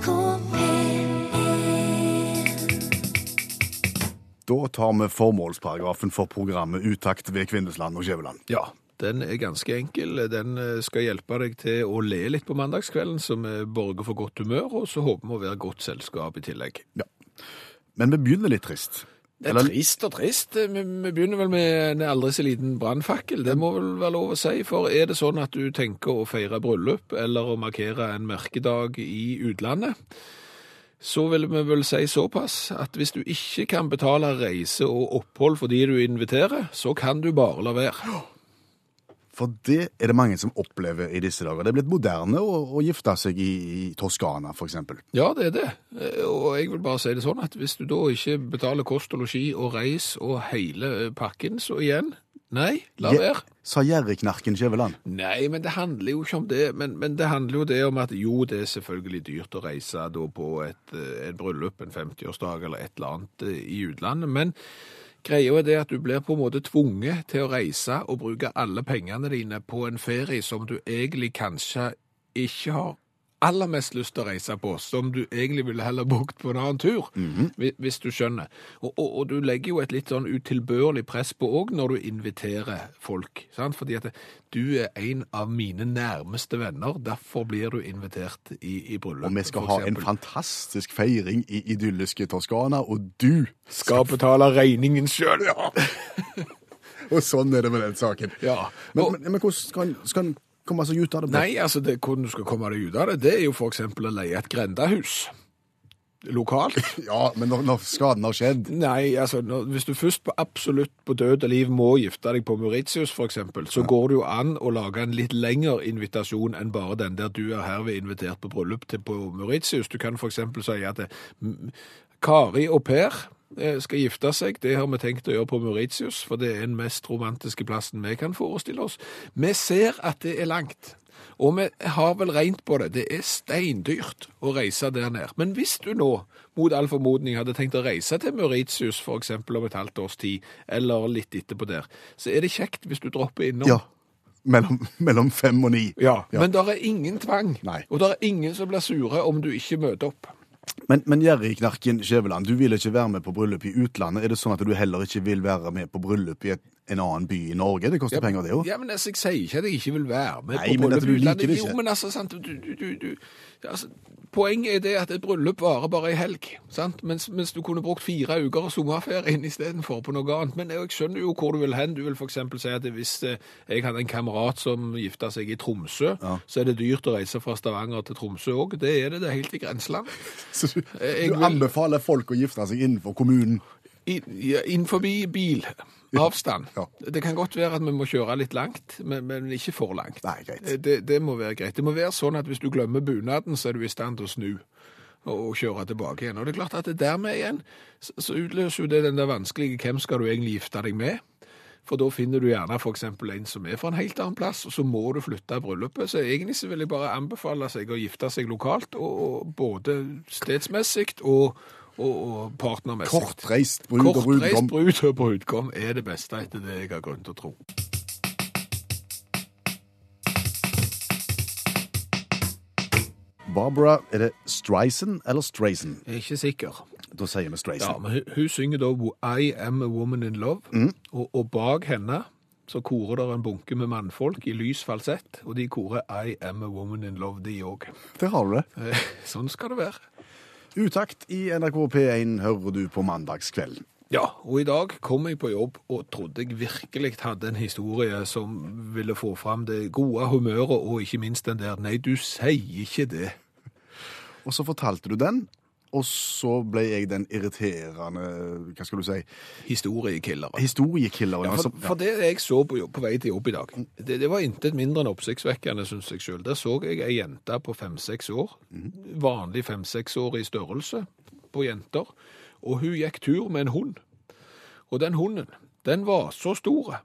NRK P1 Da tar vi formålsparagrafen for programmet Utakt ved Kvindesland og Skjæveland. Ja, den er ganske enkel. Den eh, skal hjelpe deg til å le litt på mandagskvelden, vi borger for godt humør, og så håper vi å være godt selskap i tillegg. Ja. Men vi begynner litt trist. Det er Eller- trist og trist. Vi, vi begynner vel med en aldri så liten brannfakkel. Det må vel være lov å si. For er det sånn at du tenker å feire bryllup eller å markere en merkedag i utlandet, så vil vi vel si såpass at hvis du ikke kan betale reise og opphold for de du inviterer, så kan du bare la være. For det er det mange som opplever i disse dager. Det er blitt moderne å, å gifte seg i, i Toskana, eksempel. Ja, det er det. Eh, Og jeg vil bare si det sånn at hvis du da ikke betaler kost og losji og reis og hele eh, pakken, så igjen, nei, la være. Sa Gjerriknarken Skjæveland. Nei, men det handler jo ikke om det. Men, men det handler jo det om at jo, det er selvfølgelig dyrt å reise da på et, eh, et bryllup, en 50-årsdag eller et eller annet i utlandet. Men greia er det at du blir på en måte tvunget til å reise og bruke alle pengene dine på en ferie som du egentlig kanskje ikke har aller mest lyst til å reise på, som du egentlig ville heller brukt på en annen tur, hvi- hvis du skjønner. Og, og, og du legger jo et litt sånn utilbørlig press på òg når du inviterer folk, sant? fordi at du er en av mine nærmeste venner, derfor blir du invitert i, i bryllup. Og vi skal ha en fantastisk feiring i idylliske Toskana, og du Skal betale regningen sjøl! Og sånn er det med den saken. Ja. Men, Og- men, men hvordan skal en komme seg ut av det? på? Nei, altså det, hvordan du skal komme deg ut av det, det er jo eksempel å leie et grendahus. Lokalt. Ja, men når, når skaden har skjedd Nei, altså når, hvis du først på absolutt på død og liv må gifte deg på Mauritius eksempel, så går det jo an å lage en litt lengre invitasjon enn bare den der du er herved invitert på bryllup til på Mauritius. Du kan eksempel si at det, m- Kari og Per skal gifte seg. Det har vi tenkt å gjøre på Mauritius, for det er den mest romantiske plassen vi kan forestille oss. Vi ser at det er langt. Og vi har vel regnet på det. Det er steindyrt å reise der ned. Men hvis du nå, mot all formodning, hadde tenkt å reise til Mauritius eksempel om et halvt års tid, eller litt etterpå der, så er det kjekt hvis du dropper innom. Ja. Mellom, mellom fem og ni. Ja, Ja. Men det er ingen tvang, Nei. og det er ingen som blir sure om du ikke møter opp. Men, men Gjerriknarken Skjæveland, du vil ikke være med på bryllup i utlandet. Er det sånn at du heller ikke vil være med på bryllup i et, en annen by i Norge? Det koster penger, det òg. Ja, men altså, Jeg sier ikke at jeg ikke vil være med Nei, på bryllup i utlandet. Jo, men altså, sant, du, du, du, altså, Poenget er det at et bryllup varer bare ei helg, sant? Mens, mens du kunne brukt fire uker av sommerferien istedenfor på noe annet. Men jeg skjønner jo hvor du vil hen. Du vil f.eks. si at hvis eh, jeg hadde en kamerat som gifta seg i Tromsø, så er det dyrt å reise fra Stavanger til Tromsø òg. Det er det. Det er helt i grenseland. Så du, du vil- anbefaler folk å gifte seg innenfor kommunen? Innenfor bil. Avstand. Ja. Det kan godt være at vi må kjøre litt langt, men, men ikke for langt. Nei, greit. Det, det må være greit. Det må være sånn at hvis du glemmer bunaden, så er du i stand til å snu og, kjøre tilbake igjen. Og det er klart at det dermed igjen, så, så utløser jo det den der vanskelige hvem skal du egentlig gifte deg med? For da finner du gjerne eksempel en som er fra en helt annen plass, og så må du flytte bryllupet. Så egentlig så vil jeg bare anbefale seg å gifte seg lokalt, og, og både stedsmessig og, og, og partnermessig. Kortreist brud og Kortreist brudgom. brud og brudgom er det beste etter det jeg har grunn til å tro. Barbara, er det Streisand eller Strason? Jeg er ikke sikker. Da sier vi Ja, men hun, synger da I am a woman in love, og, og bak henne så korer der en bunke med mannfolk i lys falsett, og de korer I am a woman in love, de òg. Der har du det. Sånn skal det være. Utakt i NRK P1 hører du på mandagskvelden. Ja, og i dag kom jeg på jobb og trodde jeg virkelig hadde en historie som ville få fram det gode humøret, og ikke minst den der Nei, du sier ikke det. Og så fortalte du den, og så ble jeg den irriterende, hva skal du si, Historiekilleren. historiekilleren. Ja, for, som- for det jeg så på, på vei til jobb i dag, det, det var intet mindre enn oppsiktsvekkende, synes jeg selv. Der så jeg ei jente på fem-seks år, vanlig fem-seks år i størrelse på jenter, og hun gikk tur med en hund. Og den hunden, den var så stor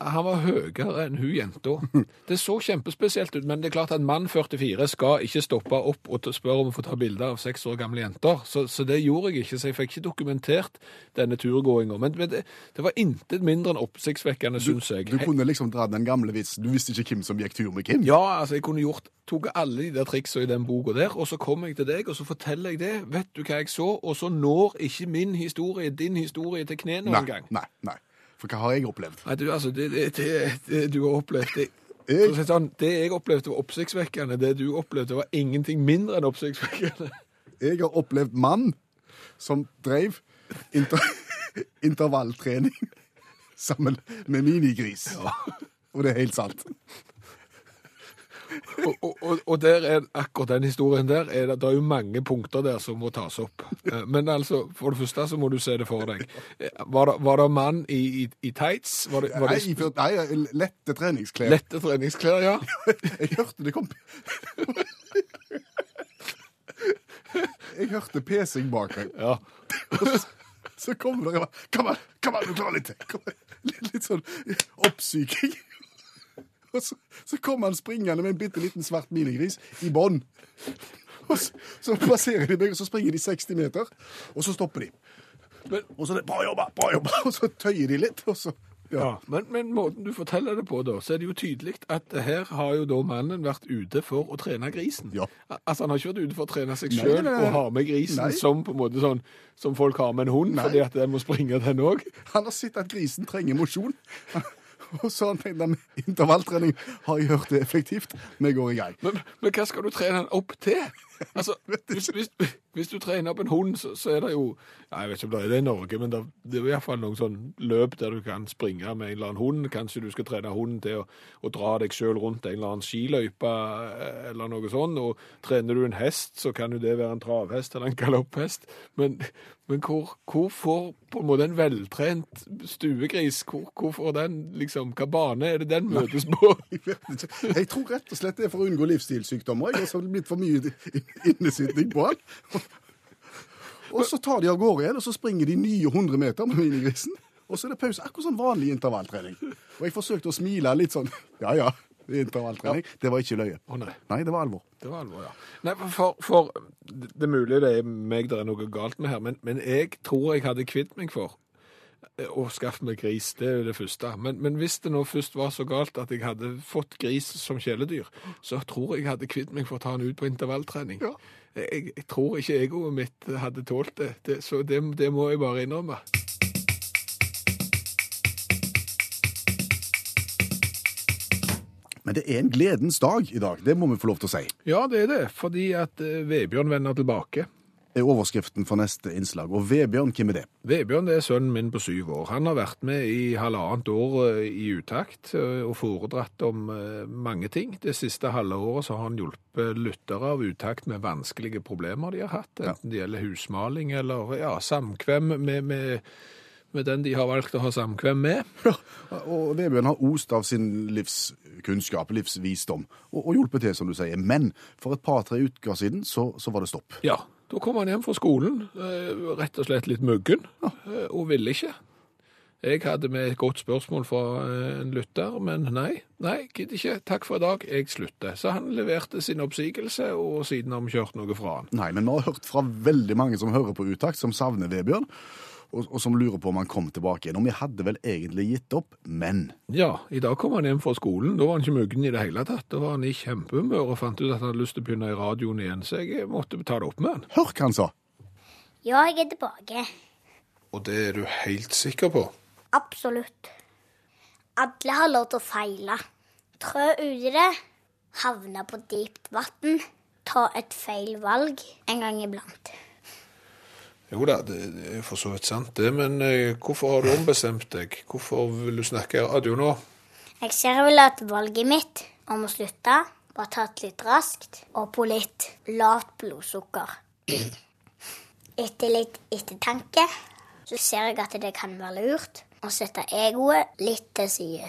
Han var høyere enn hun jenta. Det så kjempespesielt ut, men det er klart at mann 44 skal ikke stoppe opp og spørre om å få ta bilder av seks år gamle jenter. Så, så det gjorde jeg ikke, så jeg fikk ikke dokumentert denne turgåinga. Men, men det, det var intet mindre enn oppsiktsvekkende, syns jeg. Du kunne liksom dratt den gamle vitsen. Du visste ikke hvem som gikk tur med hvem. Ja, altså jeg kunne gjort, tok alle de der triksene i den boka der, og så kommer jeg til deg, og så forteller jeg det. Vet du hva jeg så? Og så når ikke min historie din historie til kne noen Nei, gang. nei, nei. For hva har jeg opplevd? Nei, du, altså, det, det, det, du har opplevd det, Jeg- si sånn, det jeg opplevde var oppsiktsvekkende. Det du opplevde var ingenting mindre enn oppsiktsvekkende. Jeg har opplevd mann som drev inter intervalltrening sammen med minigris. Og det er helt sant. Og, og, og, og der er, akkurat den historien der, er det, det er jo mange punkter der som må tas opp. Eh, Men altså, for det første så må du se det for deg. Eh, Var det, var det mann i, i, i tights? Var det, var Nei, det nei, lette treningsklær. lette treningsklær, ja? Jeg hørte det kom Jeg hørte pesing bak meg. Ja. Og så, kommer det Kom an, kom an, du klarer litt til. Litt, litt sånn oppsyking. Og så, så kommer han springende med en bitte liten svart minigris i bånn. Og så, så passerer de meg, og så springer de 60 meter, og så stopper de. Men, Og så det bra jobba, bra jobba, og så tøyer de litt, og så ja. ja. Men, men måten du forteller det på, da, så er det jo tydelig at her har jo da mannen vært ute for å trene grisen. Ja. Altså, Han har ikke vært ute for å trene seg sjøl og ha med grisen Nei. som på en måte sånn som folk har med en hund, Nei. fordi at den må springe den òg. Han har sett at grisen trenger mosjon. Og så han tenkt at intervalltrening har hørt det effektivt. Vi går i gang. Men, men hva skal du trene den opp til? Altså, hvis, hvis, hvis du trener opp en hund, så, så er det jo Jeg vet ikke om det er det i Norge, men det, det er i hvert fall noen sånn løp der du kan springe med en eller annen hund. Kanskje du skal trene hunden til å, å dra deg sjøl rundt en eller annen skiløype eh, eller noe sånt. Og trener du en hest, så kan jo det være en travhest eller en galopphest. Men, men hvor, hvor får på en måte en veltrent stuegris hvor, hvor får den liksom Hva bane er det den møtes på? Jeg. Jeg tror rett og slett det er for å unngå livsstilssykdommer. Jeg har blitt for mye innesitting på han. Og så tar de av gårde igjen, og så springer de nye 100 meter med minigrisen. Og så er det pause. Akkurat sånn vanlig intervalltrening. Og jeg forsøkte å smile litt sånn. Ja ja, Intervalltrening. Ja. Det var ikke løye. Å nei. Nei, det var alvor. Det var alvor, ja. Nei, for, for Det er mulig det er meg det er noe galt med her, men, men jeg tror jeg hadde kvitt meg for å skaffe meg gris. Det er jo det første. Men, men hvis det nå først var så galt at jeg hadde fått gris som kjæledyr, så tror jeg jeg hadde kvitt meg for å ta den ut på intervalltrening. Ja. Jeg, jeg tror ikke egoet mitt hadde tålt det, det så det, det må jeg bare innrømme. Men det er en gledens dag i dag. Det må vi få lov til å si. Ja, det er det, fordi at eh, Vebjørn vender tilbake. Er overskriften for neste innslag. Og Vebjørn, hvem er det? Vebjørn det er sønnen min på syv år. Han har vært med i halvannet år eh, i utakt eh, og foredratt om eh, mange ting. Det siste halve året så har han hjulpet lyttere av utakt med vanskelige problemer de har hatt, enten det gjelder husmaling eller ja, samkvem med, med, med den de har valgt å ha samkvem med. Og Vebjørn har ost av sin livskunnskap, livsvisdom, og, og hjulpet til, som du sier. Men for et par-tre uker siden så, så var det stopp. Ja, da kom han hjem fra skolen, eh, rett og slett litt muggen, eh, og ville ikke. Jeg hadde med et godt spørsmål fra eh, en lytter, men nei, nei, gidder ikke, takk for i dag, jeg slutter. Så han leverte sin oppsigelse, og siden har vi kjørt noe fra han. Nei, men vi har hørt fra veldig mange som hører på Utakt, som savner Vebjørn, og, og som lurer på om han kom tilbake igjen. Og vi hadde vel egentlig gitt opp, men Ja, i dag kom han hjem fra skolen, da var han ikke muggen i det hele tatt. Da var han i kjempehumør og fant ut at han hadde lyst til å begynne i radioen igjen, så jeg måtte ta det opp med han. hør hva han sa! Ja, jeg er tilbake. Og det er du helt sikker på? Absolutt. Alle har lov til å feile. Trø uti det, havne på dypt vann, ta et feil valg en gang iblant. Jo da, det er for så vidt sant det, men eh, hvorfor har du ombestemt deg? Hvorfor vil du snakke radio nå? Jeg ser vel at valget mitt om å slutte var tatt litt raskt og på litt lavt blodsukker. Etter litt ettertanke så ser jeg at det kan være lurt å sette egoet litt til side.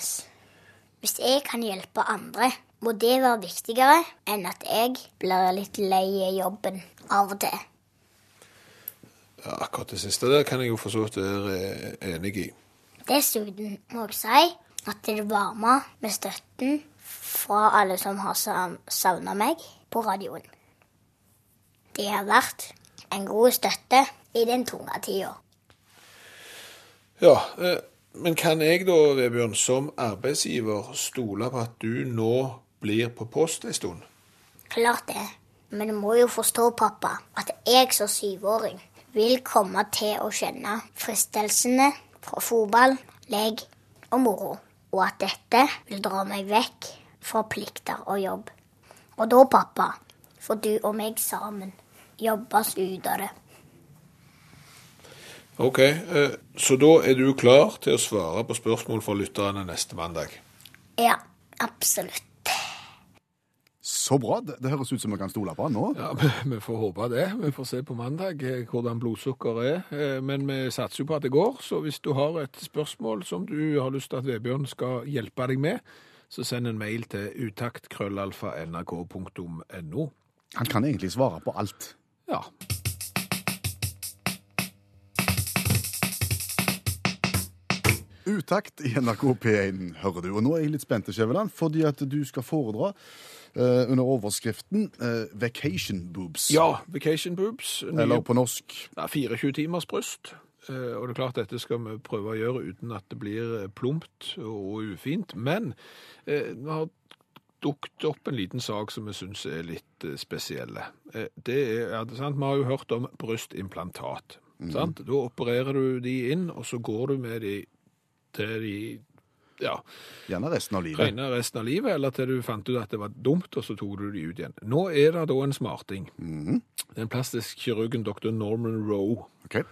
Hvis jeg kan hjelpe andre, må det være viktigere enn at jeg blir litt lei jobben av og til. Ja, akkurat det siste der kan jeg jo for så vidt være enig i. Dessuten må jeg si at det varma med støtten fra alle som har savna meg på radioen. Det har vært en god støtte i den tunge tida. Ja, eh, men kan jeg da, Vebjørn, som arbeidsgiver stole på at du nå blir på post en stund? Klart det. Men du må jo forstå, pappa, at jeg som syvåring vil komme til å kjenne fristelsene fra fotball, lek og moro, og at dette vil dra meg vekk fra plikter og jobb. Og da, pappa, får du og meg sammen jobbe oss ut av det. OK, eh, så da er du klar til å svare på spørsmål fra lytterne neste mandag? Ja, absolutt. Så bra. Det, høres ut som vi kan stole på han nå. Ja, vi, vi får håpe det. Vi får se på mandag eh, hvordan blodsukkeret er. Eh, Men vi satser jo på at det går, så hvis du har et spørsmål som du har lyst til at Vebjørn skal hjelpe deg med, så send en mail til utakt.krøllalfa.nrk.no. Han kan egentlig svare på alt. Ja. Utakt i NRK P1, hører du. Og nå er jeg litt spent, Skjæveland, fordi at du skal foredra under overskriften eh, 'Vacation Boobs'. ja, vacation boobs. nye- Eller på norsk Ja, 24 timers bryst. Eh, Og det er klart dette skal vi prøve å gjøre uten at det blir eh, plumpt og ufint. Men eh, vi har dukket opp en liten sak som vi syns er litt eh, spesielle. Eh, Det er, det er sant, Vi har jo hørt om brystimplantat. sant? Da opererer du de inn, og så går du med de til de ja, gjerne resten av livet. rene resten av livet, eller til du fant ut at det var dumt, og så tok du de ut igjen. Nå er det da en smarting. Den plastisk kirurgen dr. Norman Roe. Okay.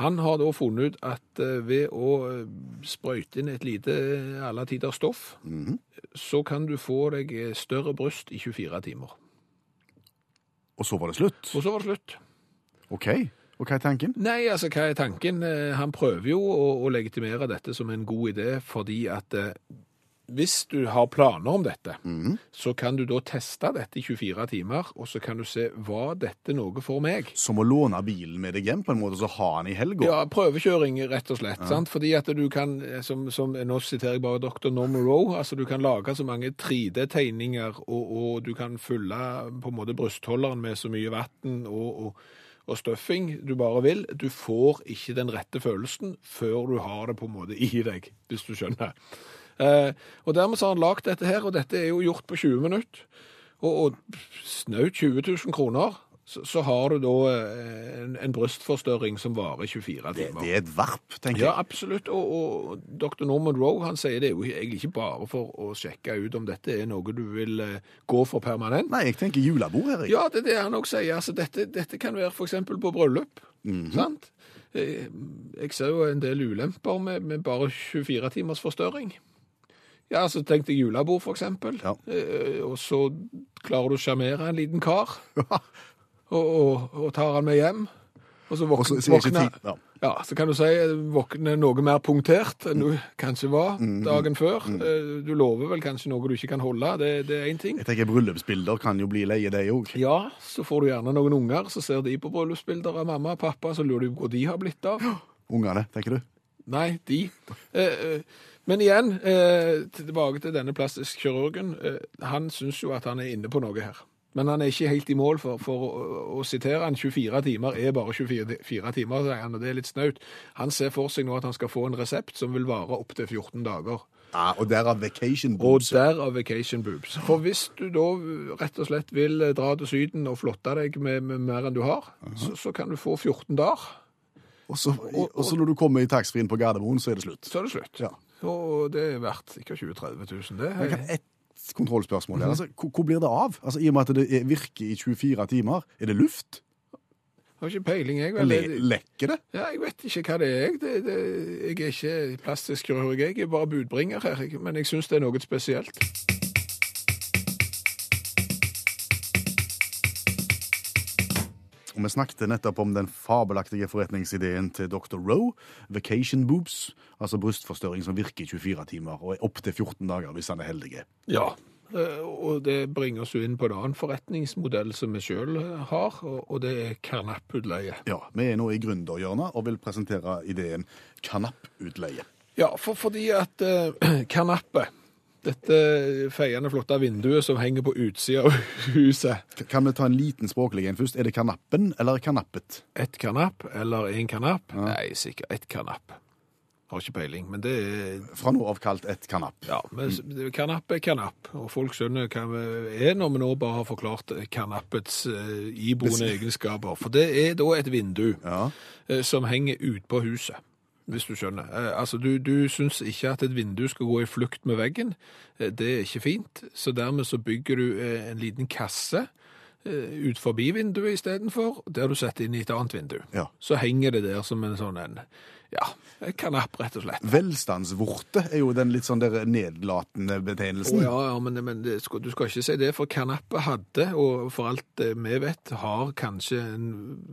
Han har da funnet ut at eh, ved å eh, sprøyte inn et lite eh, alle tider stoff, så kan du få deg større bryst i 24 timer. Og så var det slutt. Og så var det slutt. OK. Og hva er tanken? Nei, altså hva er tanken? Eh, Han prøver jo å, å legitimere dette som en god idé, fordi at eh, hvis du har planer om dette, så kan du da teste dette i 24 timer, og så kan du se, var dette noe for meg? Som å låne bilen med deg hjem på en måte, så ha den i helga. Ja, prøvekjøring, rett og slett. Sant? Fordi at du kan, som, som, nå siterer jeg bare dr. Norman Roe, altså du kan lage så mange 3D-tegninger, og, og du kan fylle på en måte brystholderen med så mye vann og, og, og stuffing du bare vil. Du får ikke den rette følelsen før du har det på en måte i deg, hvis du skjønner. Eh, og dermed har han lagt dette her, og dette er jo gjort på 20 minutter. Og, og snaut 20 000 kroner, så, så har du da eh, en, en brystforstørring som varer 24 timer. det er et varp, tenker jeg. Ja, absolutt. Og, og dr. Norman Roe han sier det er jo egentlig ikke bare for å sjekke ut om dette er noe du vil eh, gå for permanent. Nei, jeg tenker julebord Erik. Ja, det er det han også sier. Altså, dette, dette kan være f.eks. på bryllup. sant? Eh, Jeg ser jo en del ulemper med, med bare 24 timers forstørring. Ja, så tenk deg julebord, for eksempel. Ja. Og så klarer du å sjarmere en liten kar, og, og, og tar han med hjem. Og så Og våkner, så våkner tid. Ja. ja, så kan du si våkne noe mer punktert enn du kanskje var dagen før. Eh, Du lover vel kanskje noe du ikke kan holde, det, det er én ting. Jeg tenker Bryllupsbilder kan jo bli leie, de òg. Ja, så får du gjerne noen unger, så ser de på bryllupsbilder av mamma og pappa, så lurer du på hvor de har blitt av. Ungene, tenker du? Nei, de. Eh, eh, men igjen, eh, tilbake til denne plastisk kirurgen. Eh, han syns jo at han er inne på noe her. Men han er ikke helt i mål, for, for å, å sitere han 24 timer er bare 24 timer, sier han, og det er litt snaut. Han ser for seg nå at han skal få en resept som vil vare opptil 14 dager. Ja, Og derav vacation Og derav vacation boobs. For hvis du da rett og slett vil eh, dra til Syden og flotte deg med, med mer enn du har, så, så kan du få 14 dager. Og så, og så når du kommer i taxfree-en på Gardermoen, så er det slutt. Så er det slutt. Ja. Og det er verdt ikke 20 000-30 000, det. Jeg kan kontrollspørsmål her. Altså, hvor, blir det av? Altså, I og med at det er- virker i 24 timer, er det luft? Har ikke peiling, jeg. vel. Le, lekker det? Ja, jeg vet ikke hva det er. jeg. Det, det, jeg er ikke plastisk kirurg, jeg er bare budbringer her. Men jeg syns det er noe spesielt. Og Vi snakket nettopp om den fabelaktige forretningsideen til Dr. Roe, vacation boobs, altså brystforstørring som virker i 24 timer og er opptil 14 dager hvis han er heldig. Ja. eh, Og det bringer oss jo inn på en annen forretningsmodell som vi sjøl har, og det er karnapputleie. Ja, Vi er nå i gründerhjørnet og vil presentere ideen karnapputleie. Ja, for, fordi at uh, kanappe, dette feiende flotte vinduet som henger på utsida av huset, Kan vi ta en liten språklig en først? Er det kanappen eller kanappet? et kanapp eller en kanapp? Nei, sikkert et kanapp. Har ikke peiling, men det er Fra nå av kalt et kanapp. Ja, men mm. kanapp er kanapp, og folk skjønner hva vi er når vi nå bare har forklart kanappets eh, iboende egenskaper. For det er da et vindu Ja. eh, som henger ut på huset, hvis du skjønner. Eh, altså, du, du syns ikke at et vindu skal gå i flukt med veggen. Eh, det er ikke fint, så dermed så bygger du eh, en liten kasse ut forbi vinduet istedenfor, der du setter inn i et annet vindu. Ja. Så henger det der som en sånn en, ja, kanapp, rett og slett. Velstandsvorte er jo den litt sånn der nedlatende betegnelsen. betegnelsen. ja, ja, men, men det skal, du skal ikke si det, for kanappet hadde, og for alt vi vet, har kanskje en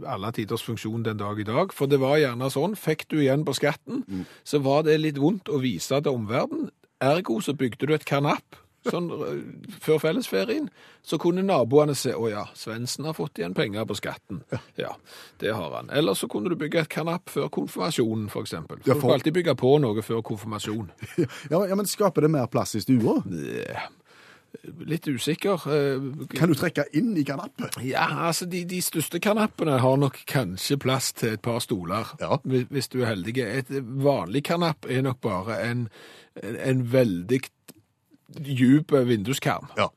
alle tiders funksjon den dag i dag. For det var gjerne sånn, fikk du igjen på skatten, så var det litt vondt å vise til omverdenen. Ergo så bygde du et kanapp, sånn øh, før fellesferien, så kunne naboene se, å ja, Svendsen har fått igjen penger på skatten. Ja, det har han. Eller så kunne du bygge et kanapp før konfirmasjonen, for. Ja, For du får alltid bygge på noe før konfirmasjon. Ja, ja, men Skaper det mer plass i stua? Litt usikker. eh, Kan du trekke inn i kanappet? Ja, altså de, de største kanappene har nok kanskje plass til et par stoler, Ja. hvis, du er heldig. Et vanlig kanapp er nok bare en, en, en veldig djup vinduskarm. Ja.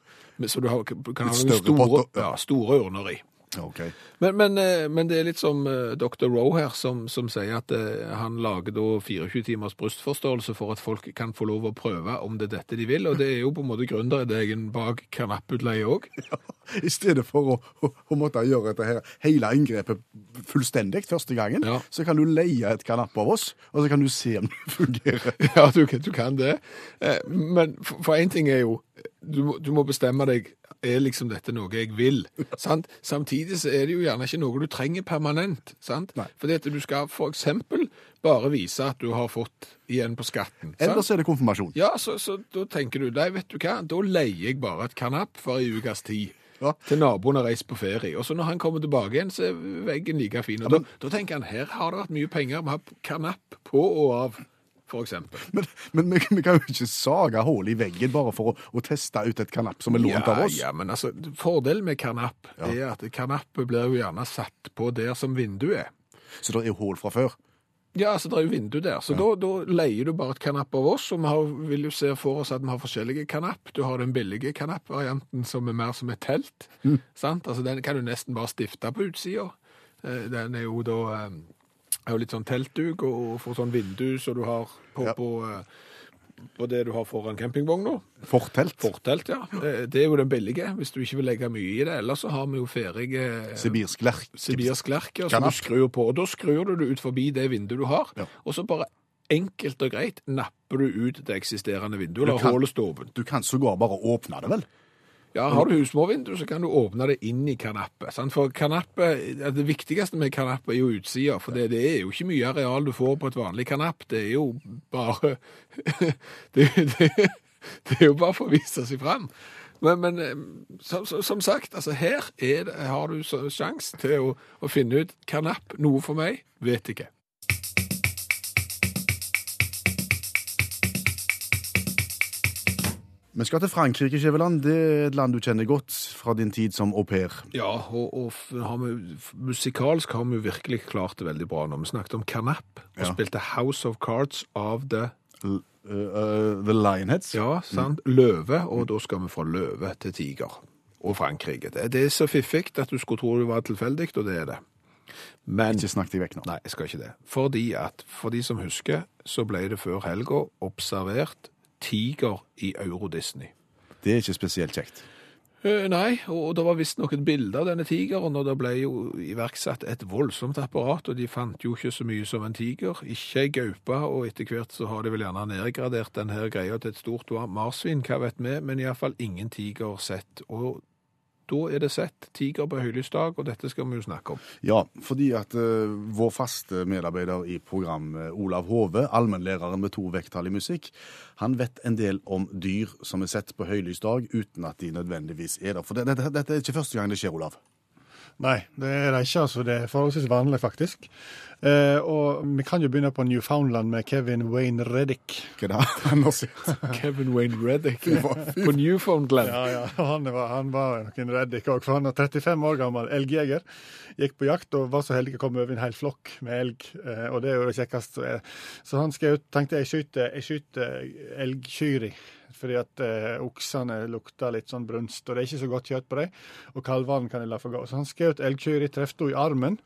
Så du har, kan ha noen store, ja, store urner i. Ok. Men, men, eh, men det er litt som eh, Dr. Rowe her, som, som sier at eh, han lager da 24 timers brystforståelse for at folk kan få lov å prøve om det er dette de vil, og det er jo på en måte gründerideen bak kanapputleie òg. I stedet for å, å, å måtte gjøre dette her, hele inngrepet fullstendig første gangen, Ja. så kan du leie et kanapp av oss, og så kan du se om det fungerer. Ja, du, kan- du kan det. Men for én ting er jo du du må bestemme deg er liksom dette noe jeg vil. sant? Samtidig så er det jo gjerne ikke noe du trenger permanent. sant? Nei. At du skal for eksempel bare vise at du har fått igjen på skatten. sant? Ellers er det konfirmasjon. Ja, så, så da tenker du nei, vet du hva, da leier jeg bare et kanapp for ei ukes tid. Ja. Til naboen har reist på ferie. Og så når han kommer tilbake igjen, så er veggen like fin. Og da, da tenker han her har det vært mye penger. Vi har kanapp på og av, for eksempel. Men, men vi, vi kan jo ikke sage hull i veggen bare for å, å teste ut et kanapp som er lånt av oss. Ja, men altså, fordelen med kanapp er at kanappet blir jo gjerne satt på der som vinduet er. Så det er hull fra før. Ja, altså det er jo vindu der, så da, da leier du bare et kanapp av oss, og vi har, vil jo se for oss at vi har forskjellige kanapp. Du har den billige kanappvarianten som er mer som et telt, sant? Altså den kan du nesten bare stifte på utsida. Eh, Den er jo da eh, er jo litt sånn teltduk og får sånn vindu så du har på, Ja. på, eh, på det du har foran campingvogna. Fortelt. Fortelt, ja. Det, det er jo den billige, hvis du ikke vil legge mye i det. Ellers så har vi jo ferdige eh, Sibirsk lerk. sibirsk lerke, som du skrur på. Og da skrur du det ut forbi det vinduet du har, Ja. og så bare enkelt og greit napper du ut det eksisterende vinduet, kan- holder ståpen. Du kan sågar bare åpne det, vel? Ja, har du husmorvindu, så kan du åpne det inn i kanappet. sant? For kanappet, det viktigste med kanappet er jo utsida, for det, det er jo ikke mye areal du får på et vanlig kanapp. Det er jo bare det, det, det er jo bare for å vise seg fram. Men, men eh, som, som- sagt, altså her er har du sjanse til å, å finne ut kanapp. Noe for meg, vet ikke. Vi skal til Frankrike, Skjæveland. Det er et land du kjenner godt fra din tid som au pair. Ja, og, og har vi, musikalsk har vi virkelig klart det veldig bra nå. Vi snakket om Carnap og Ja. spilte House of Cards av The L- uh, uh, The Lionheads. Ja, sant. Løve, og da skal vi fra løve til tiger. Og Frankrike. Det, det er så fiffig at du skulle tro det var tilfeldig, og det er det. Men Ikke snakk deg vekk nå. Nei, jeg skal ikke det. Fordi at, for de som husker, så ble det før helga observert tiger i Euro-Disney. Det er ikke spesielt kjekt. Eh, Nei, og det var visstnok et bilde av denne tigeren, og det ble jo iverksatt et voldsomt apparat, og de fant jo ikke så mye som en tiger, ikke ei gaupe, og etter hvert så har de vel gjerne nedgradert denne greia til et stort marsvin, hva vet vi, men iallfall ingen tiger sett. Og da er det sett tiger på høylys dag, og dette skal vi jo snakke om. Ja, fordi at uh, vår faste medarbeider i program, Olav Hove, allmennlæreren med to vekttall i musikk, han vet en del om dyr som er sett på høylys dag uten at de nødvendigvis er der. For det- dette, dette er ikke første gang det skjer, Olav. Nei, det er det ikke. altså. Det er forholdsvis vanlig, faktisk. Eh, og vi kan jo begynne på Newfoundland med Kevin Wayne Reddick. Hva det han har sett? Kevin Wayne Reddick på Newfoundland. Ja, ja, han var, han var nok en Reddick òg, for han er 35 år gammel elgjeger. Gikk på jakt og var så heldig å komme over en hel flokk med elg, eh, og det er jo det kjekkeste. Så han skjøt, tenkte jeg skyter, jeg skyter elgkyr i. Fordi at eh, oksene lukter litt sånn brunst, og det er ikke så godt kjøtt på dem. Og kalvene kan jeg la få gå. Så han skjøt elgkyr i, traff henne i armen.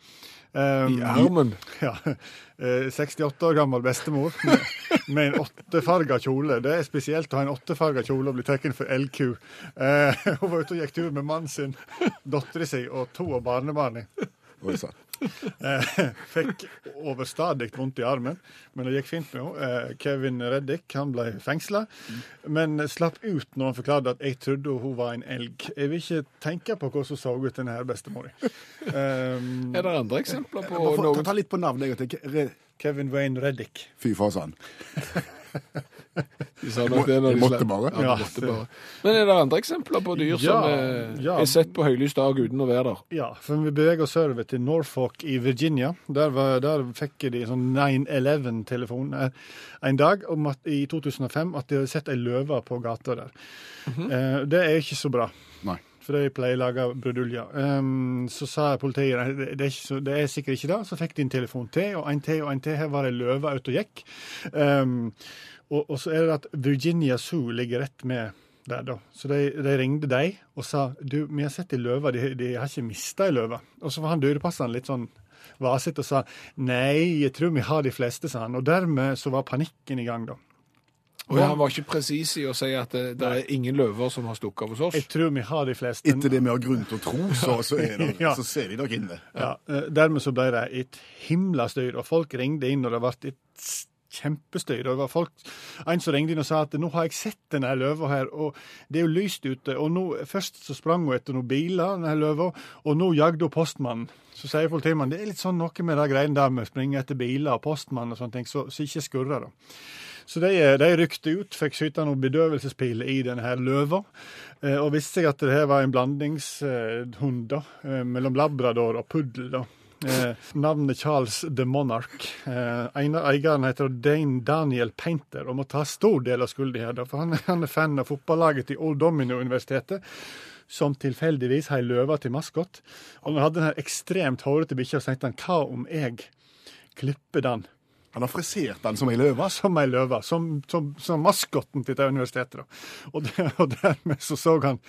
Um, I armen. Ja. eh, 68 år gammel bestemor med, med en åttefarga kjole. Det er spesielt å ha en åttefarga kjole og bli tatt for elgku. Eh, hun var ute og gikk tur med mannen sin, dattera si og to av barnebarna. Eh, fikk overstadig vondt i armen, men det gikk fint med henne. Eh, Kevin Reddick han ble fengsla, men slapp ut når han forklarte at 'jeg trodde hun var en elg'. Jeg vil ikke tenke på hvordan hun så ut, denne bestemora. Um, Er det andre eksempler på noe? Ta litt på navnet. Kevin Wayne Reddick. Fy fasan. De sa nok det når De måtte bare. Ja, de måtte bare. Men er det andre eksempler på dyr som er, ja. er sett på høylys dag uten å være der? Ja, for vi beveger oss sørover til Norfolk i Virginia. Der, var, der fikk de sånn 9-11-telefon eh, en dag om at, i 2005 at de hadde sett ei løve på gata der. eh, det er ikke så bra. Nei. For de pleier å lage bruduljer. Um, så sa politiet at det, det, er er sikkert ikke det. Så fikk de en telefon til, og en til og en til. Her var det løver løve ute og gikk. Um, og, og så er det at Virginia Zoo ligger rett med der, da. Så de, de ringte deg og sa du, vi har sett ei løve, de, de har ikke mista ei løve. Og så var han dyrepasseren litt sånn vasete og sa nei, jeg tror vi har de fleste, sa han. Og dermed så var panikken i gang, da. Og Han var ikke presis i å si at det, det er ingen løver som har stukket av hos oss. Jeg tror vi har de fleste. Etter det vi har grunn til å tro, så, så, er det, Ja. så ser de nok inne. Ja, ja. dermed så ble det et himla styr, og folk ringte inn, og det ble et kjempestyr. Og det var folk, en som ringte inn og sa at nå har jeg sett denne løva her, og det er jo lyst ute. Og nå, først så sprang hun etter noen biler, denne løva, og nå jagde hun postmannen. Så sier politimannen det er litt sånn noe med de greiene der med å springe etter biler og postmann og sånne ting, så, så ikke skurrer, da. Så de, de rykte ut, fikk skyte noen bedøvelsespiler i denne her løva, eh, og visste seg at det her var en blandingshund da, eh, mellom labrador og puddel. da. Eh, navnet Charles the Monarch. Eh, eieren heter Dane Daniel Painter og må ta stor del av skylda her, for han, han er fan av fotballaget til Old Domino-universitetet. Som tilfeldigvis har ei løve til maskot. Og når han hadde den ekstremt hårete bikkja, så tenkte han hva om jeg klipper den Han har frisert den som ei løve. som ei løve, som, som, som maskotten til dette universitetet. Da. Og, det, og dermed så så han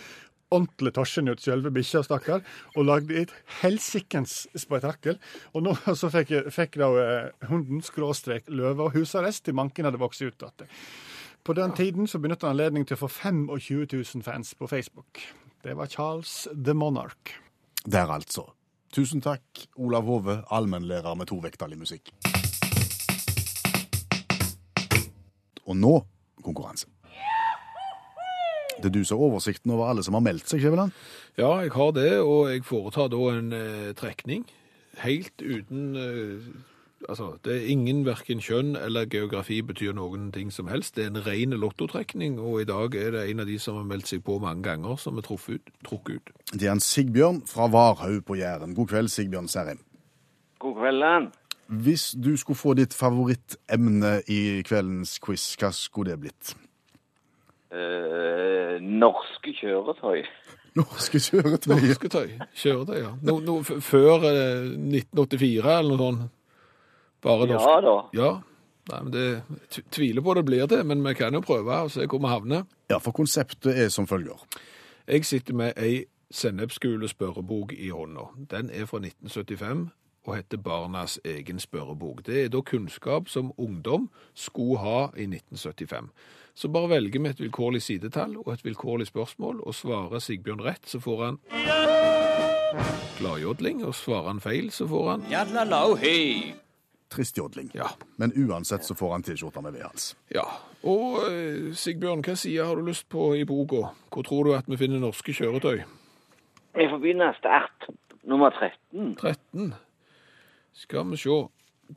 ordentlig torsen ut, selve bikkja, stakkar, og lagde et helsikens spetakkel. Og nå så fikk, fikk da eh, hunden skråstrek løve og husarrest til manken hadde vokst ut igjen. På den tiden så benytta han anledning til å få 25 000 fans på Facebook. Det var Charles the Monarch. Der, altså. Tusen takk, Olav Hove, allmennlærer med tovektig musikk. Og nå konkurranse. Det er du som har oversikten over alle som har meldt seg, Skjæveland? Ja, jeg har det, og jeg foretar da en eh, trekning. Helt uten eh, Altså, det er ingen verken kjønn eller geografi betyr noen ting som helst. Det er en ren lottotrekning, og i dag er det en av de som har meldt seg på mange ganger, som er truffet ut, trukket ut. Det er en Sigbjørn fra Varhaug på Jæren. God kveld, Sigbjørn Serim. God kvelden. Hvis du skulle få ditt favorittemne i kveldens quiz, hva skulle det blitt? Eh, norske kjøretøy. Norske kjøretøy. Norske tøy, kjøretøy, ja. No, no, før eh, 1984 eller noe sånt. Bare norske. Ja da. Ja. Nei, men det tviler på det blir det, men vi kan jo prøve og se hvor vi havner. Ja, for konseptet er som følger. Jeg sitter med ei sennepsgule spørrebok i hånda. Den er fra 1975 og heter Barnas egen spørrebok. Det er da kunnskap som ungdom skulle ha i 1975. Så bare velger vi et vilkårlig sidetall og et vilkårlig spørsmål, og svarer Sigbjørn rett, så får han gladjodling, og svarer han feil, så får han Tristjodling. ja. Men uansett så får han T-skjorta med V-hals. ja. Og eh, Sigbjørn, hva side har du lyst på i boka? Hvor tror du at vi finner norske kjøretøy? Jeg begynne Start nummer 13. 13. Skal vi se.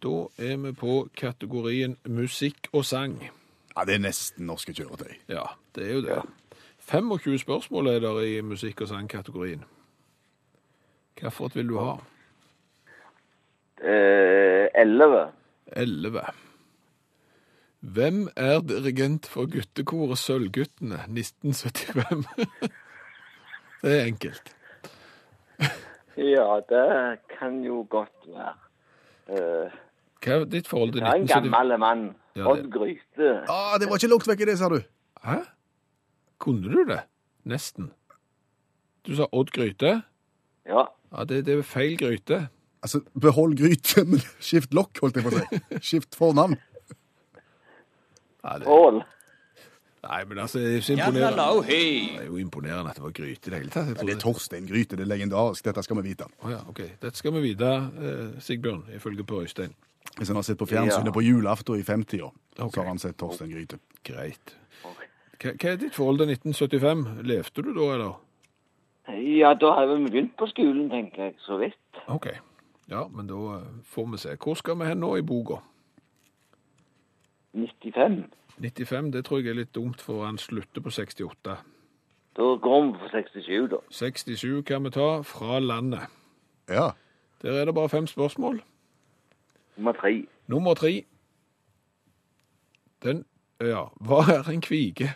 Da er vi på kategorien musikk og sang. Ja, det er nesten norske kjøretøy. Ja, det er jo det. 25 spørsmål er der i musikk- og sangkategorien. Hvilket vil du ha? Eh, Elleve. 11. Hvem er dirigent for guttekoret Sølvguttene 1975? det er enkelt. Ja, det kan jo godt være. Eh, Hva er ditt forhold til det er en 1975? gammel mann. Ja, Odd Gryte. Ah, det var ikke langt vekk i det, sa du. Hæ? Kunne du det? Nesten. Du sa Odd Gryte? Ja. Ja, det, det er feil gryte. Altså, behold gryte, men skift lokk, holdt jeg på å si. Skift fornavn. Ja, det. Nei, men altså, det er så imponerende. Det er jo imponerende at det var gryte i det hele tatt. Jeg Det er Torstein Gryte, det er legendarisk. Dette skal vi vite. Å ja, ok. Dette skal vi vite, eh, Sigbjørn, ifølge Per Øystein. Hvis han har sett på fjernsynet Ja. på julaften i 50-åra, okay. så har han sett Torstein Gryte. Greit. Hva, hva er ditt forhold til 1975? Levde du da, eller? Ja, da har vi begynt på skolen, tenker jeg, så vidt. Ok. Ja, men da eh, får vi se. Hvor skal vi hen nå i boka? 95. 95, det tror jeg er litt dumt, for han slutter på 68. Da går vi på 67, da. 67 kan vi ta fra landet. Ja. Der er det bare fem spørsmål. Nummer tre. Nummer tre. Den, ja, hva er en kvige?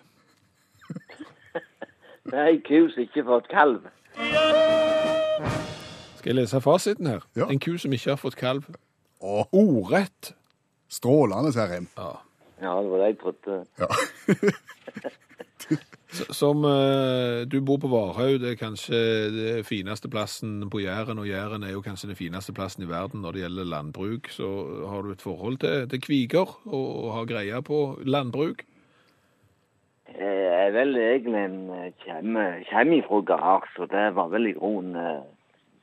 Det er ei ku som ikke har fått kalv. Skal jeg lese fasiten her? Ja. En ku som ikke har fått kalv. Å, Ordrett. strålende, Serheim. Ja. Ja, det var det jeg trodde. Ja. Som eh, du bor på Varhaug, det er kanskje det fineste plassen på Jæren, og Jæren er jo kanskje den fineste plassen i verden når det gjelder landbruk. Så har du et forhold til, til kviger og, og har greie på landbruk? Jeg er vel egentlig en eh, kommer kommer ifra gard, så det var vel i grunnen eh,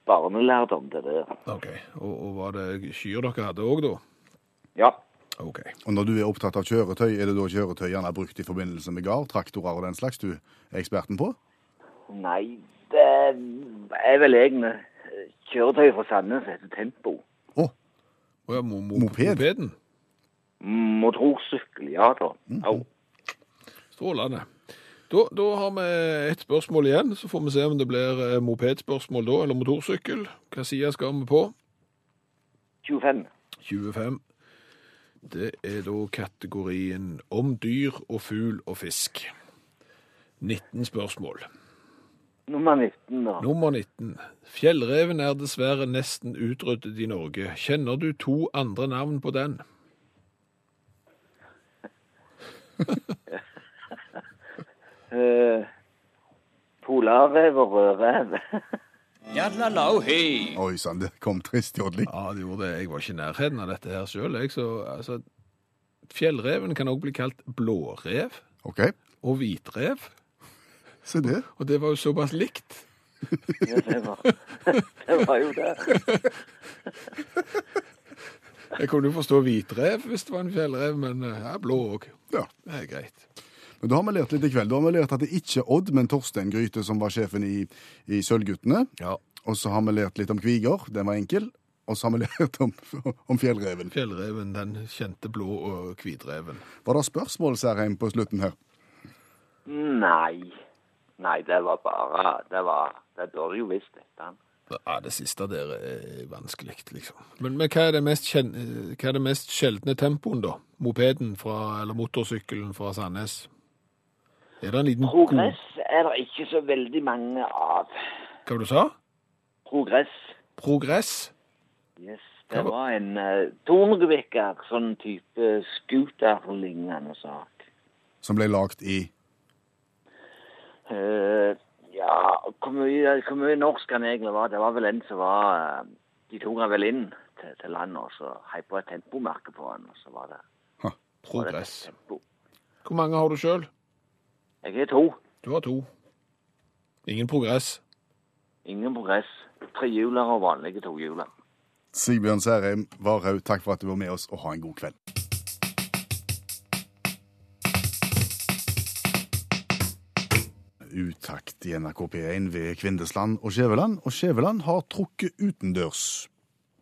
barnelærdom, det der. Ok, Og, og var det kyr dere hadde òg, da? Ja. Ok. Og når du er opptatt av kjøretøy, er det da kjøretøyene er brukt i forbindelse med gard, traktorer og den slags du er eksperten på? Nei, det er vel eh, kjøretøy fra Sandnes som heter Tempo. Å, Oh. ja, mo, mo, Moped? Mopeden. Motorsykkel, ja da. Au. Strålende. Da, da har vi et spørsmål igjen, så får vi se om det blir eh, mopedspørsmål da, eller motorsykkel. Hva side skal vi på? 25. 25. Det er da kategorien om dyr og fugl og fisk. 19 spørsmål. Nummer 19, da. Nummer 19. Fjellreven er dessverre nesten utryddet i Norge. Kjenner du to andre navn på den? Eh, Polarrev og rødrev. oi sann, det kom trist jodling. Ja, det gjorde det. Jeg var ikke i nærheten av dette her sjøl. Altså, fjellreven kan òg bli kalt blårev OK, og hvitrev. se det. Og det var jo såpass likt. ja, det var, det var jo det. Jeg kunne jo forstå hvitrev hvis det var en fjellrev, men eh, ja, blå òg. Ja. Det er greit. Men da har vi lært litt i kveld. Da har vi lært at det ikke er Odd, men Torstein Gryte som var sjefen i, i Sølvguttene. Ja. Og så har vi lært litt om kviger, den var enkel. Og så har vi lært om, om fjellreven. Fjellreven, den kjente blå og hvitreven. Var det spørsmål, Særheim, på slutten her? Nei. Nei, det var bare Det var Det burde jo visst dette. Ja, Det siste der er vanskelig, liksom. Men, men hva, er det mest kjen, hva er det mest sjeldne tempoen, da? Mopeden fra, eller motorsykkelen fra Sandnes? Er det en liten Progress er det ikke så veldig mange av. Hva var det du sa? Progress. Progress? Yes. Det var- en uh, Tornevikker, sånn type scooter-lignende sak. Som ble lagt i Uh, ja, hvor mye, hvor mye norsk han egentlig var, det var vel en som var eh, De tok han vel inn til, til landet, og så heiv på et tempomerke på han, og så var det, Progress. Hvor mange har du sjøl? Jeg er to. Du har to. Ingen progress. Ingen progress. Trehjuler og vanlige tohjuler. Sigbjørn Serheim Varhaug, takk for at du var med oss, og ha en god kveld. Utakt i NRK P1 ved Kvindesland og Skjæveland, og Skjæveland har trukket utendørs.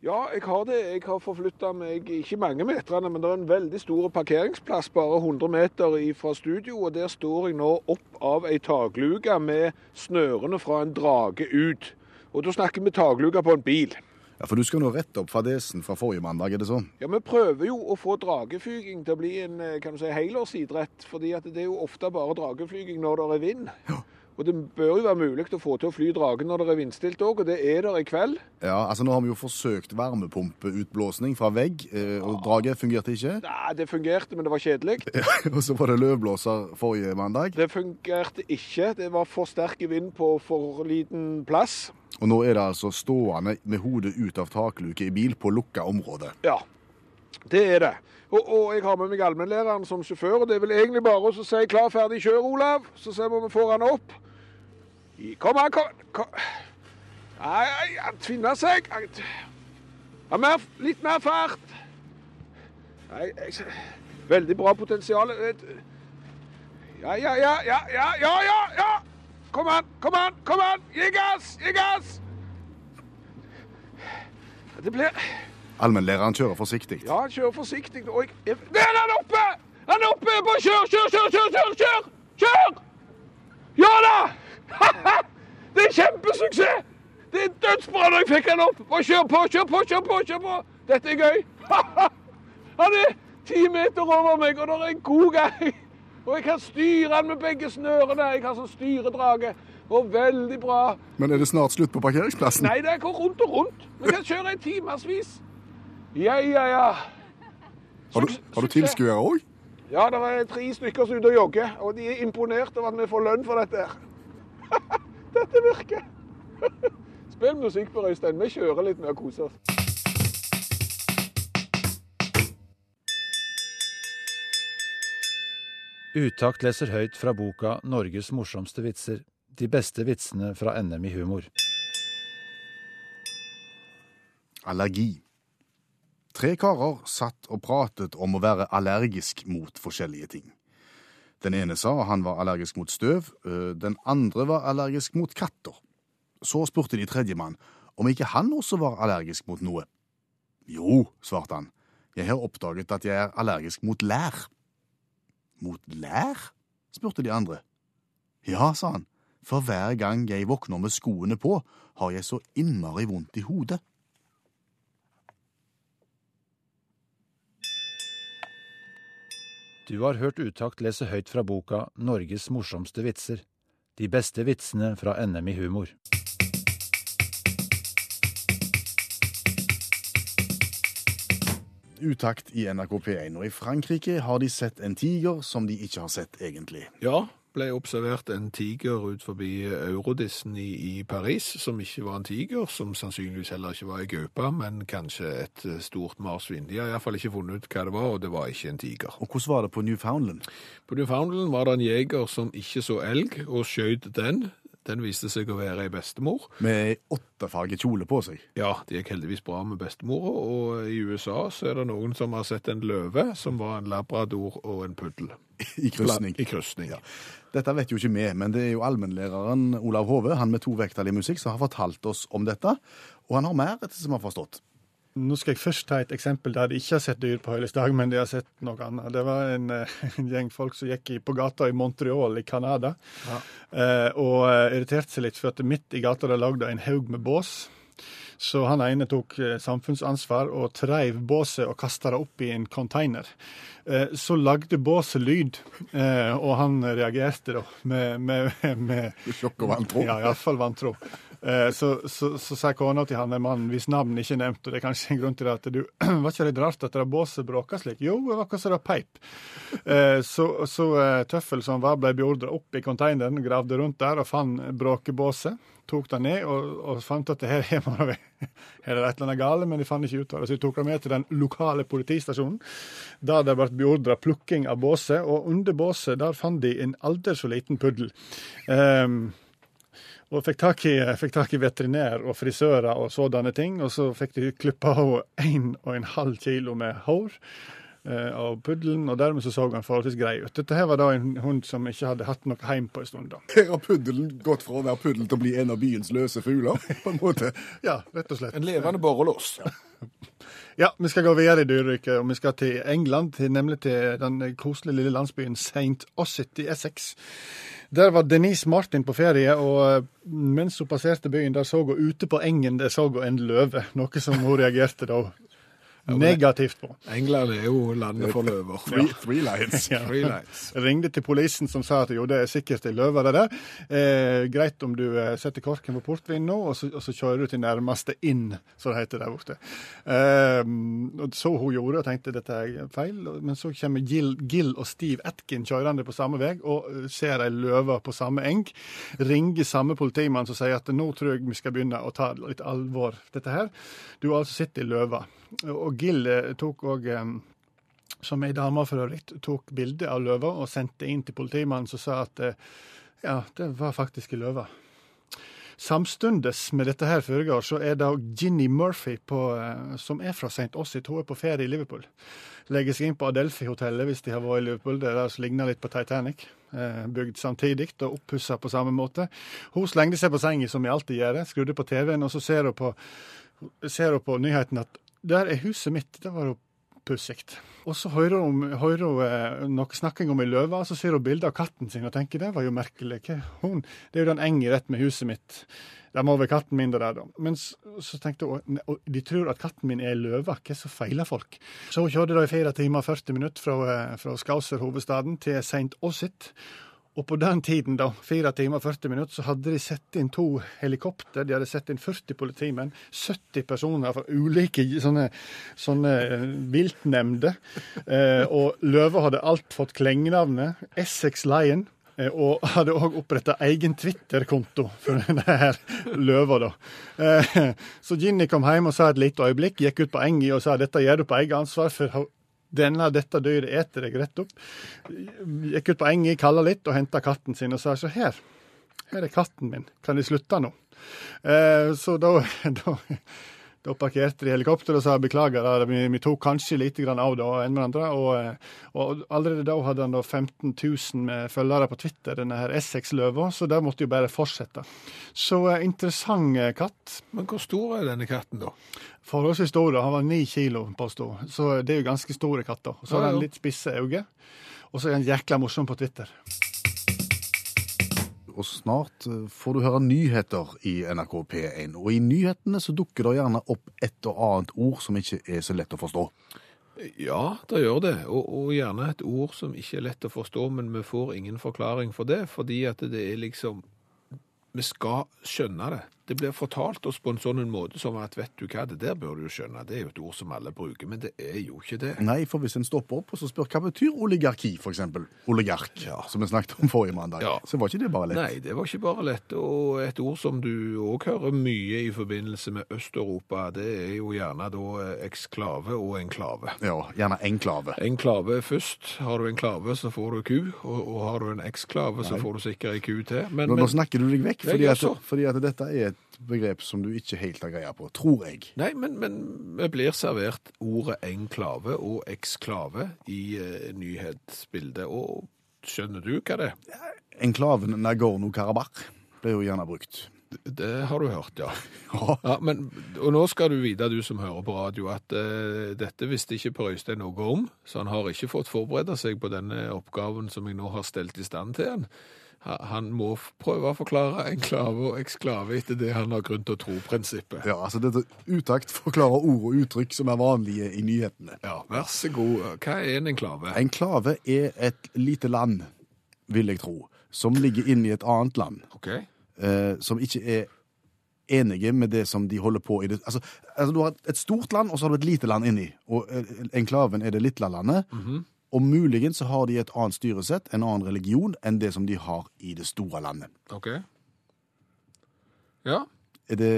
Ja, jeg har det. Jeg har forflytta meg ikke mange meterne, men det er en veldig stor parkeringsplass bare 100 meter fra studio, og der står jeg nå opp av ei takluke med snørene fra en drage ut. Og da snakker vi takluke på en bil. Ja, For du skal nå rette opp fadesen fra forrige mandag, er det sånn? Ja, Vi prøver jo å få drageflyging til å bli en eh, kan du si, helårsidrett. fordi at det er jo ofte bare drageflyging når det er vind. Og det bør jo være mulig å få til å fly dragen når det er vindstilt òg, og det er der i kveld. Ja, altså Nå har vi jo forsøkt varmepumpeutblåsning fra vegg, eh, og draget fungerte ikke. Nei, det fungerte, men det var kjedelig. Og så var det løvblåser forrige mandag. Det fungerte ikke. Det var for sterk vind på for liten plass. Og nå er det altså stående med hodet ut av takluke i bil på lukka område. Ja, det er det. Og, og jeg har med meg allmennlæreren som sjåfør, og det er vel egentlig bare å si klar, ferdig, kjør, Olav. Så ser vi om vi får han opp. Kom an, kom, kom. Nei, han tvinner seg. Ja, mer, litt mer fart. Nei, jeg, veldig bra potensial. Ja, ja, ja, ja, ja, ja, ja, ja. Kom an, kom an, kom an. Gi gass, gi gass. Det blir... Allmennlæreren kjører forsiktig. Ja, han kjører forsiktig. Og jeg... jeg- Der er han oppe! Han er oppe! Bare kjør, kjør, kjør, kjør, kjør! Kjør! kjør! Ja da! Det er kjempesuksess! Det er dødsbra når jeg fikk han opp. Bare kjør på, kjør på, kjør på! kjør på. Dette er gøy. Han er ti meter over meg, og det er en god gang. Og jeg kan styre han med begge snørene. Jeg har sånn styredrage. Og veldig bra. Men er det snart slutt på parkeringsplassen? Nei, det går rundt og rundt. Vi kan kjøre i timevis. Ja, ja, ja. Har du, har du tilskuere òg? Ja, det er tre stykker som er ute og jogger, og de er imponert over at vi får lønn for dette. dette virker. Spill musikk på Øystein. Vi kjører litt med å kose oss. Utakt leser høyt fra boka 'Norges morsomste vitser'. De beste vitsene fra NM i humor. Allergi. Tre karer satt og pratet om å være allergisk mot forskjellige ting. Den ene sa han var allergisk mot støv, den andre var allergisk mot katter. Så spurte de tredjemann om ikke han også var allergisk mot noe. Jo, svarte han, jeg har oppdaget at jeg er allergisk mot lær. Mot lær? spurte de andre. Ja, sa han, for hver gang jeg våkner med skoene på, har jeg så innmari vondt i hodet. Du har hørt Utakt lese høyt fra boka 'Norges morsomste vitser'. De beste vitsene fra NM i humor. Utakt i NRK P1, og i Frankrike har de sett en tiger som de ikke har sett egentlig. Ja, ble observert en tiger ut forbi Eurodissen i, i Paris, som ikke var en tiger, som sannsynligvis heller ikke var ei gaupe, men kanskje et eh, stort marsvin. De har iallfall ikke funnet ut hva det var, og det var ikke en tiger. Og hvordan var det på Newfoundland? På Newfoundland var det en jeger som ikke så elg, og skjøt den. Den viste seg å være ei bestemor. Med åttefarget kjole på seg. Ja, det gikk heldigvis bra med bestemora, og i USA så er det noen som har sett en løve, som var en labrador og en puddel. I krysning. I krysning. Dette vet jo ikke vi, men det er jo allmennlæreren Olav Hove, han med to vekttall i musikk, som har fortalt oss om dette. Og han har mer, etter som har forstått. Nå skal jeg først ta et eksempel der de ikke har sett dyr på høylys dag, men de har sett noe annet. Det var en, eh, en gjeng folk som gikk på gata i Montreal i Canada, ja. og eh, irriterte seg litt for at midt i gata der lagde en haug med bås. Så han ene tok eh, samfunnsansvar og treiv båset og kasta det opp i en container. Eh, så lagde båset lyd, eh, og han reagerte da med, med, med Sjokk og vantro. ja, iallfall vantro. Eh, så, så, så sa kona til han, en mannen hvis navn ikke er nevnt, og det er kanskje en grunn til det, at du Var ikke det rart at det båset bråka slik? Jo, det var akkurat som det peip. Eh, så så eh, Tøffel som var, ble beordra opp i containeren, gravde rundt der og fant bråkebåset. Tok det ned og, og fant at det her er det et eller annet gale, men de fant ikke ut av det. Så de tok det med til den lokale politistasjonen, der det ble beordra plukking av båset. Og under båset der fant de en aldri så liten puddel. Um, og fikk tak, i, fikk tak i veterinær og frisører og sådanne ting. Og så fikk de klippa av en og en halv kilo med hår eh, av puddelen, og dermed så så han forholdsvis grei ut. Dette her var da en hund som ikke hadde hatt noe hjem på en stund. da. Her har puddelen gått fra å være puddel til å bli en av byens løse fugler, på en måte. Ja, rett og slett. En levende borrelås. Ja, vi skal gå videre i dyreriket, og vi skal til England, til, nemlig til den koselige lille landsbyen St. Osset i Essex. Der var Denise Martin på ferie, og eh, mens hun passerte byen, der så hun ute på engen der så hun en løve, noe som hun reagerte da negativt på. England er jo landet for løver. Three, three lights. Ja. Three lights. Ringte til polisen som sa at jo, det er sikkert ei løve det der. Eh, greit om du eh, setter korken på portvinen nå, og så, og så kjører du til nærmeste inn, som det heter der borte. Eh, og så hun gjorde og tenkte dette er feil, men så kommer Gill, Gill og Steve Atkin kjørende på samme vei og eh, ser ei løve på samme eng. Ringer samme politimann som sier at nå tror jeg vi skal begynne å ta litt alvor dette her. Du har altså sett ei løve. Og Gill eh, tok òg som ei dame for øvrig, tok bilde av løva og sendte inn til politimannen, som sa at eh, ja, det var faktisk ei løve. Samstundes med dette her foregår, så er det Ginny Murphy, på, eh, som er fra St. Ossit. Hun er på ferie i Liverpool. Legger seg inn på Adelphi-hotellet hvis de har vært i Liverpool. Det er det som ligner litt på Titanic. Eh, bygd samtidig og oppussa på samme måte. Hun slengte seg på senga som vi alltid gjør, skrudde på TV-en, og så ser hun på, ser hun på nyheten at der er huset mitt. Det var jo pussig. Og så hører hun, hører hun eh, noe snakking om ei løve, så ser hun bilde av katten sin og tenker det var jo merkelig. Hun, det er jo den engen rett med huset mitt. Det må være katten min det der, da. Men så, så tenkte hun «Nei, og de tror at katten min er løve. Hva så feiler folk? Så hun kjørte da i fire timer og 40 minutter fra, eh, fra Skauser, hovedstaden, til St. Ossit. Og på den tiden, da, fire timer og 40 minutter, så hadde de sett inn to helikopter. De hadde sett inn 40 politimenn, 70 personer fra ulike sånne, sånne eh, viltnemnder. Eh, og løva hadde alt fått klengenavnet Essex Lion. eh, Og hadde òg oppretta egen Twitter-konto for denne her løva, da. Eh, Så Ginny kom hjem og sa et lite øyeblikk, gikk ut på enga og sa dette gjør du på eget ansvar, for denne, dette dyret eter deg rett opp. Gikk ut på enga, kalla litt og henta katten sin og sa så her, her er katten min, kan de slutte nå? Eh, så da, da, da parkerte de helikopteret og sa beklager, da, vi, vi tok kanskje litt av det og en med andre. Og, eh, og allerede da hadde han da 15 000 med følgere på Twitter, denne her Essex-løva, så det måtte jo bare fortsette. Så eh, interessant eh, katt. Men hvor stor er denne katten, da? Forholdsvis stor. Han var ni kilo, påsto Så det er jo ganske store katter. Så har han litt spisse øyne. Og så er han jækla morsom på Twitter. Og snart eh, får du høre nyheter i NRK P1. Og i nyhetene så dukker det gjerne opp et og annet ord som ikke er så lett å forstå. Ja, det gjør det. Og, og gjerne et ord som ikke er lett å forstå, men vi får ingen forklaring for det, fordi at det er liksom Vi skal skjønne det. Det blir fortalt oss på en sånn en måte som at vet du hva, det der bør du skjønne. Det er jo et ord som alle bruker, men det er jo ikke det. Nei, for hvis en stopper opp og så spør hva betyr oligarki, for eksempel, oligark, Ja. som vi snakket om forrige mandag, Ja. så var ikke det bare lett. Nei, det var ikke bare lett. Og et ord som du òg hører mye i forbindelse med Øst-Europa, det er jo gjerne da eh, eksklave og enklave. Ja, gjerne enklave. Enklave først. Har du enklave, så får du ku. Og, og har du en eksklave, så får du sikkert ei ku til. Men, Nå, nå snakker du deg vekk, fordi at, fordi at dette er et begrep som du ikke helt har greie på, tror jeg. nei, men, men vi blir servert ordet enklave og eksklave i eh, nyhetsbildet. Og skjønner du hva det er? Enklaven Nagorno-Karabakh blir jo gjerne brukt. Det har du hørt, ja. Ja. ja men, og nå skal du vite, du som hører på radio, at uh, dette visste ikke Per Øystein noe om, så han har ikke fått forberede seg på denne oppgaven som jeg nå har stelt i stand til han. Ha- Han må prøve å forklare enklave og eksklave etter det han har grunn til å tro-prinsippet. Ja, altså dette utakt forklarer ord og uttrykk som er vanlige i nyhetene. Ja, vær så god. Hva er en enklave? Enklave er et lite land, vil jeg tro, som ligger inne i et annet land, Ok. eh, som ikke er enige med det som de holder på i det. Altså, altså du har et stort land, og så har du et lite land inni, og eh, enklaven er det lille landet, og muligens så har de et annet styresett, en annen religion, enn det som de har i det store landet. Ok. Ja. Er det,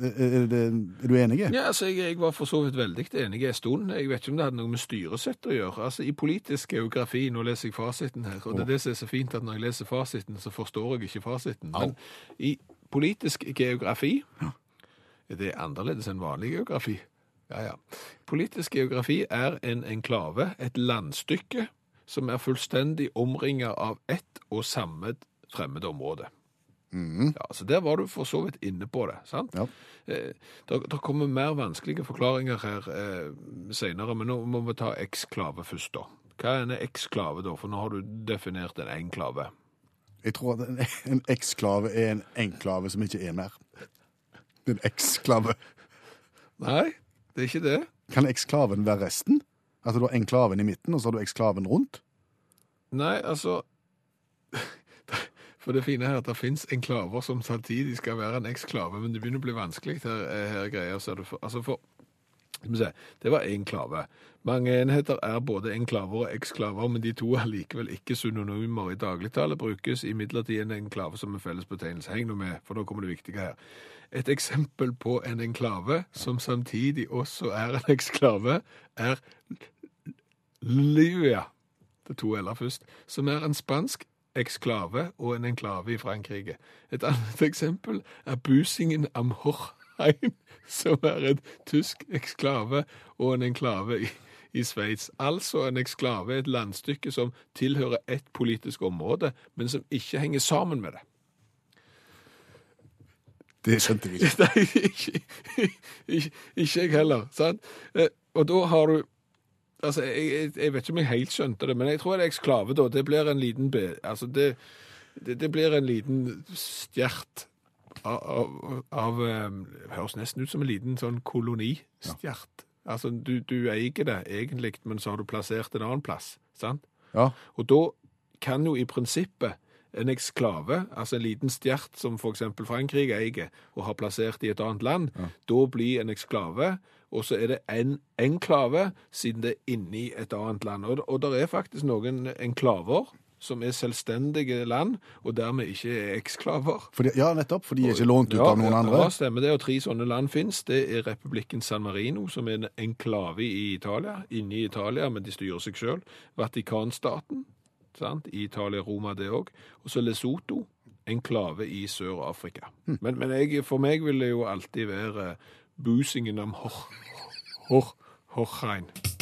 er, det, er du enig? Ja, altså, jeg, jeg var for så vidt veldig enig en stund. Jeg vet ikke om det hadde noe med styresett å gjøre. Altså, I politisk geografi, nå leser jeg fasiten her, og det er det som er så fint at når jeg leser fasiten, så forstår jeg ikke fasiten. Men i politisk geografi er det annerledes enn vanlig geografi. Ja, ja. Politisk geografi er en enklave, et landstykke, som er fullstendig omringet av ett og samme fremmede område. Ja, så der var du for så vidt inne på det, sant? Ja. Eh, der, der kommer mer vanskelige forklaringer her eh, senere, men nå må vi ta eksklave først da. Hva er en eksklave da? For nå har du definert en enklave. Jeg tror at en, en eksklave er en enklave som ikke er mer. En eksklave. Nei, det er ikke det. Kan eksklaven være resten? Altså du har enklaven i midten, og så har du eksklaven rundt? Nei, altså For det fine her er at det fins enklaver som samtidig skal være en eksklave, men det begynner å bli vanskelig her, eh, her greier. Så er det for, altså for Det var enklave. Mange enheter er både enklaver og eksklaver, men de to er likevel ikke synonymer. I dagligtale brukes imidlertid en enklave som en felles betegnelse. Heng nå med, for nå kommer det viktige her. Et eksempel på en enklave som samtidig også er en eksklave, er Libya, det to l-er først, som er en spansk eksklave og en enklave i Frankrike. Et annet eksempel er Busingen am Horheim, som er en tysk eksklave og en enklave i, i Sveits. Altså en eksklave er et landstykke som tilhører ett politisk område, men som ikke henger sammen med det. Det skjønte vi ikke. Nei, ikke, ikke, ikke jeg heller. Sant? Eh, Og da har du Altså, jeg, jeg, jeg vet ikke om jeg helt skjønte det, men jeg tror en eksklave, da, det blir en liten be... Altså, det, det, det blir en liten stjert av, av, av eh, Høres nesten ut som en liten sånn kolonistjert. Altså, du, du eier det egentlig, men så har du plassert en annen plass, sant? Ja, Og da kan jo i prinsippet en eksklave, altså en liten stjert som eksempel Frankrike eier og har plassert i et annet land, da blir en eksklave, og så er det en enklave siden det er inni et annet land. Og, og det er faktisk noen enklaver som er selvstendige land, og dermed ikke er eksklaver. fordi, ja nettopp, for de er ikke lånt ut Ja, av noen ja, andre. Ja, stemmer det. Og tre sånne land finnes. Det er republikken San Marino, som er en enklave i Italia, inne i Italia, men de styrer seg selv. Vatikanstaten, sant? i Italia, Roma, det òg. Og så Lesotho, enklave i Sør-Afrika. Hm. Men, men jeg, for meg vil det jo alltid være busingen om Hor... Hor... Horheim.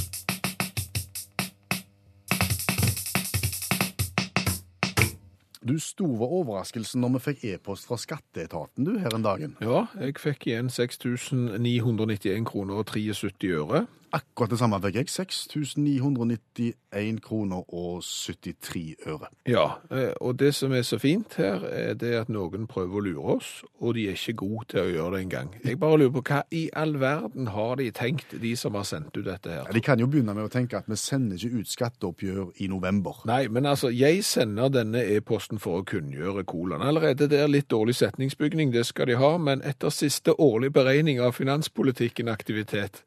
Du sto ved overraskelsen når vi fikk e-post fra skatteetaten du her en dagen. Ja, jeg fikk igjen 6991 kroner og 73 øre. Akkurat det samme fikk jeg. 6991 kroner og 73 øre. Ja, eh, og det som er så fint her, er det at noen prøver å lure oss, og de er ikke gode til å gjøre det engang. Jeg bare lurer på hva i all verden har de tenkt, de som har sendt ut dette her? Ja, de kan jo begynne med å tenke at vi sender ikke ut skatteoppgjør i november. Nei, men altså, jeg sender denne e-posten for å kunngjøre kolon. Allerede det er litt dårlig setningsbygning, det skal de ha, men etter siste årlig beregning av finanspolitikken aktivitet,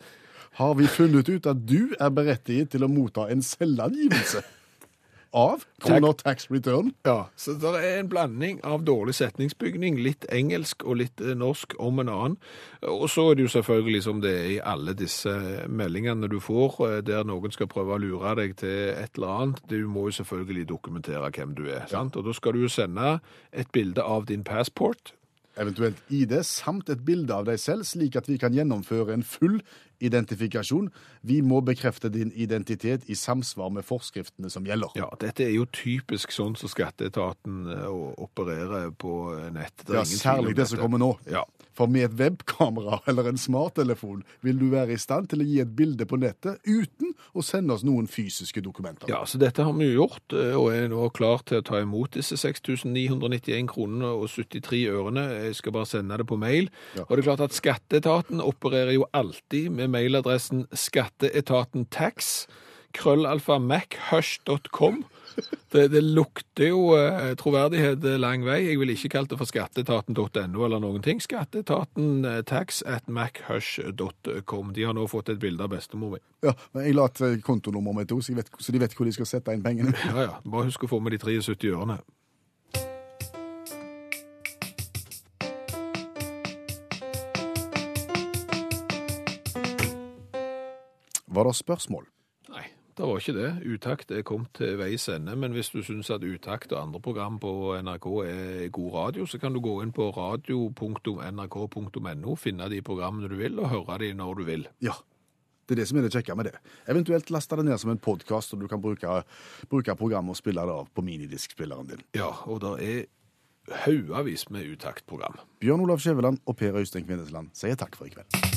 Har vi funnet ut at du er berettiget til å motta en selvangivelse av kroner tax return? Ja, så det er en blanding av dårlig setningsbygning, litt engelsk og litt eh, norsk om en annen. Og så er det jo selvfølgelig som det er i alle disse meldingene du får, eh, der noen skal prøve å lure deg til et eller annet. Du må jo selvfølgelig dokumentere hvem du er, sant? Og da skal du jo sende et bilde av din passport. Eventuelt ID, samt et bilde av deg selv, slik at vi kan gjennomføre en full identifikasjon. Vi må bekrefte din identitet i samsvar med forskriftene som gjelder. Ja, dette er jo typisk sånn som skatteetaten eh, opererer på nett. Det Ja, særlig det som kommer nå. Ja. For med et webkamera eller en smarttelefon vil du være i stand til å gi et bilde på nettet uten å sende oss noen fysiske dokumenter. Ja, så dette har vi jo gjort, eh, og er nå klar til å ta imot disse 6991 kronene og 73 ørene. Jeg skal bare sende det på mail. Ja. Og det er klart at skatteetaten opererer jo alltid med mailadressen skatteetaten tax, krøllalfa machush.com. Det, det lukter jo eh, troverdighet lang vei. Jeg ville ikke kalt det for skatteetaten.no eller noen ting. Skatteetaten eh, tax at machush.com. De har nå fått et bilde av bestemor mi. Ja, men Jeg la et eh, kontonummer med to, så, vet, så de vet hvor de skal sette inn pengene. Ja, ja. Bare husk å få med de 73 ørene. Var det spørsmål? Det var ikke det. Utakt er kommet til veis ende, men hvis du syns at Utakt og andre program på NRK er god radio, så kan du gå inn på radio.nrk.no, finne de programmene du vil, og høre de når du vil. Ja. Det er det som er det kjekke med det. Eventuelt laste det ned som en podkast, og du kan bruke, bruke programmet og spille det av på minidiskspilleren din. Ja, og det er haugavis med utaktprogram. Bjørn Olav Skjæveland og Per Øystein Kvindesland sier takk for i kveld.